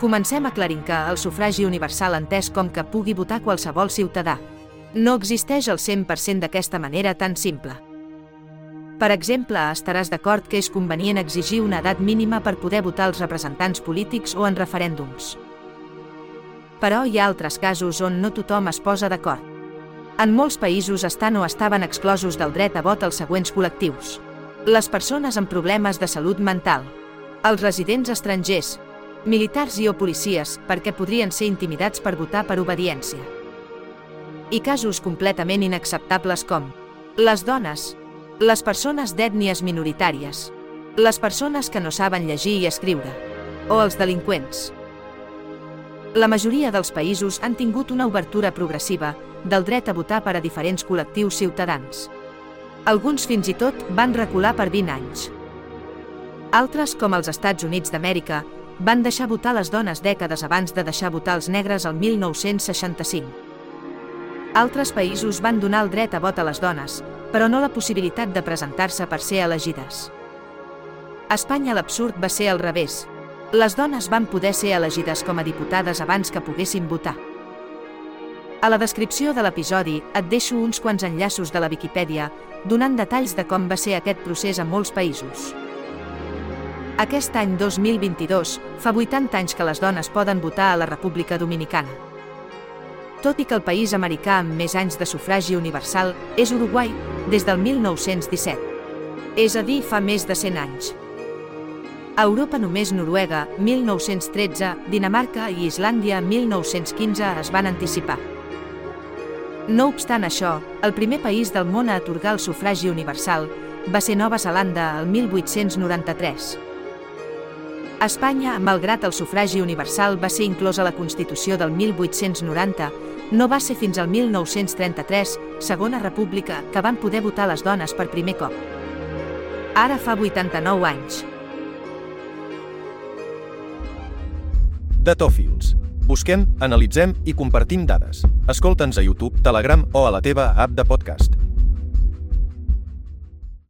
Comencem aclarint que el sufragi universal entès com que pugui votar qualsevol ciutadà. No existeix al 100% d'aquesta manera tan simple. Per exemple, estaràs d'acord que és convenient exigir una edat mínima per poder votar els representants polítics o en referèndums. Però hi ha altres casos on no tothom es posa d'acord. En molts països estan o estaven exclosos del dret a vot els següents col·lectius. Les persones amb problemes de salut mental, els residents estrangers, militars i o policies, perquè podrien ser intimidats per votar per obediència. I casos completament inacceptables com les dones, les persones d'ètnies minoritàries, les persones que no saben llegir i escriure, o els delinqüents. La majoria dels països han tingut una obertura progressiva del dret a votar per a diferents col·lectius ciutadans. Alguns fins i tot van recular per 20 anys. Altres, com els Estats Units d'Amèrica, van deixar votar les dones dècades abans de deixar votar els negres el 1965. Altres països van donar el dret a vot a les dones, però no la possibilitat de presentar-se per ser elegides. A Espanya l'absurd va ser al revés. Les dones van poder ser elegides com a diputades abans que poguessin votar. A la descripció de l'episodi et deixo uns quants enllaços de la Viquipèdia donant detalls de com va ser aquest procés a molts països. Aquest any 2022 fa 80 anys que les dones poden votar a la República Dominicana. Tot i que el país americà amb més anys de sufragi universal és Uruguai des del 1917. És a dir, fa més de 100 anys. A Europa només Noruega, 1913, Dinamarca i Islàndia, 1915 es van anticipar. No obstant això, el primer país del món a atorgar el sufragi universal va ser Nova Zelanda el 1893. Espanya, malgrat el sufragi universal va ser inclòs a la Constitució del 1890, no va ser fins al 1933, Segona República, que van poder votar les dones per primer cop. Ara fa 89 anys. Datòfils. Busquem, analitzem i compartim dades. Escolta'ns a YouTube, Telegram o a la teva app de podcast.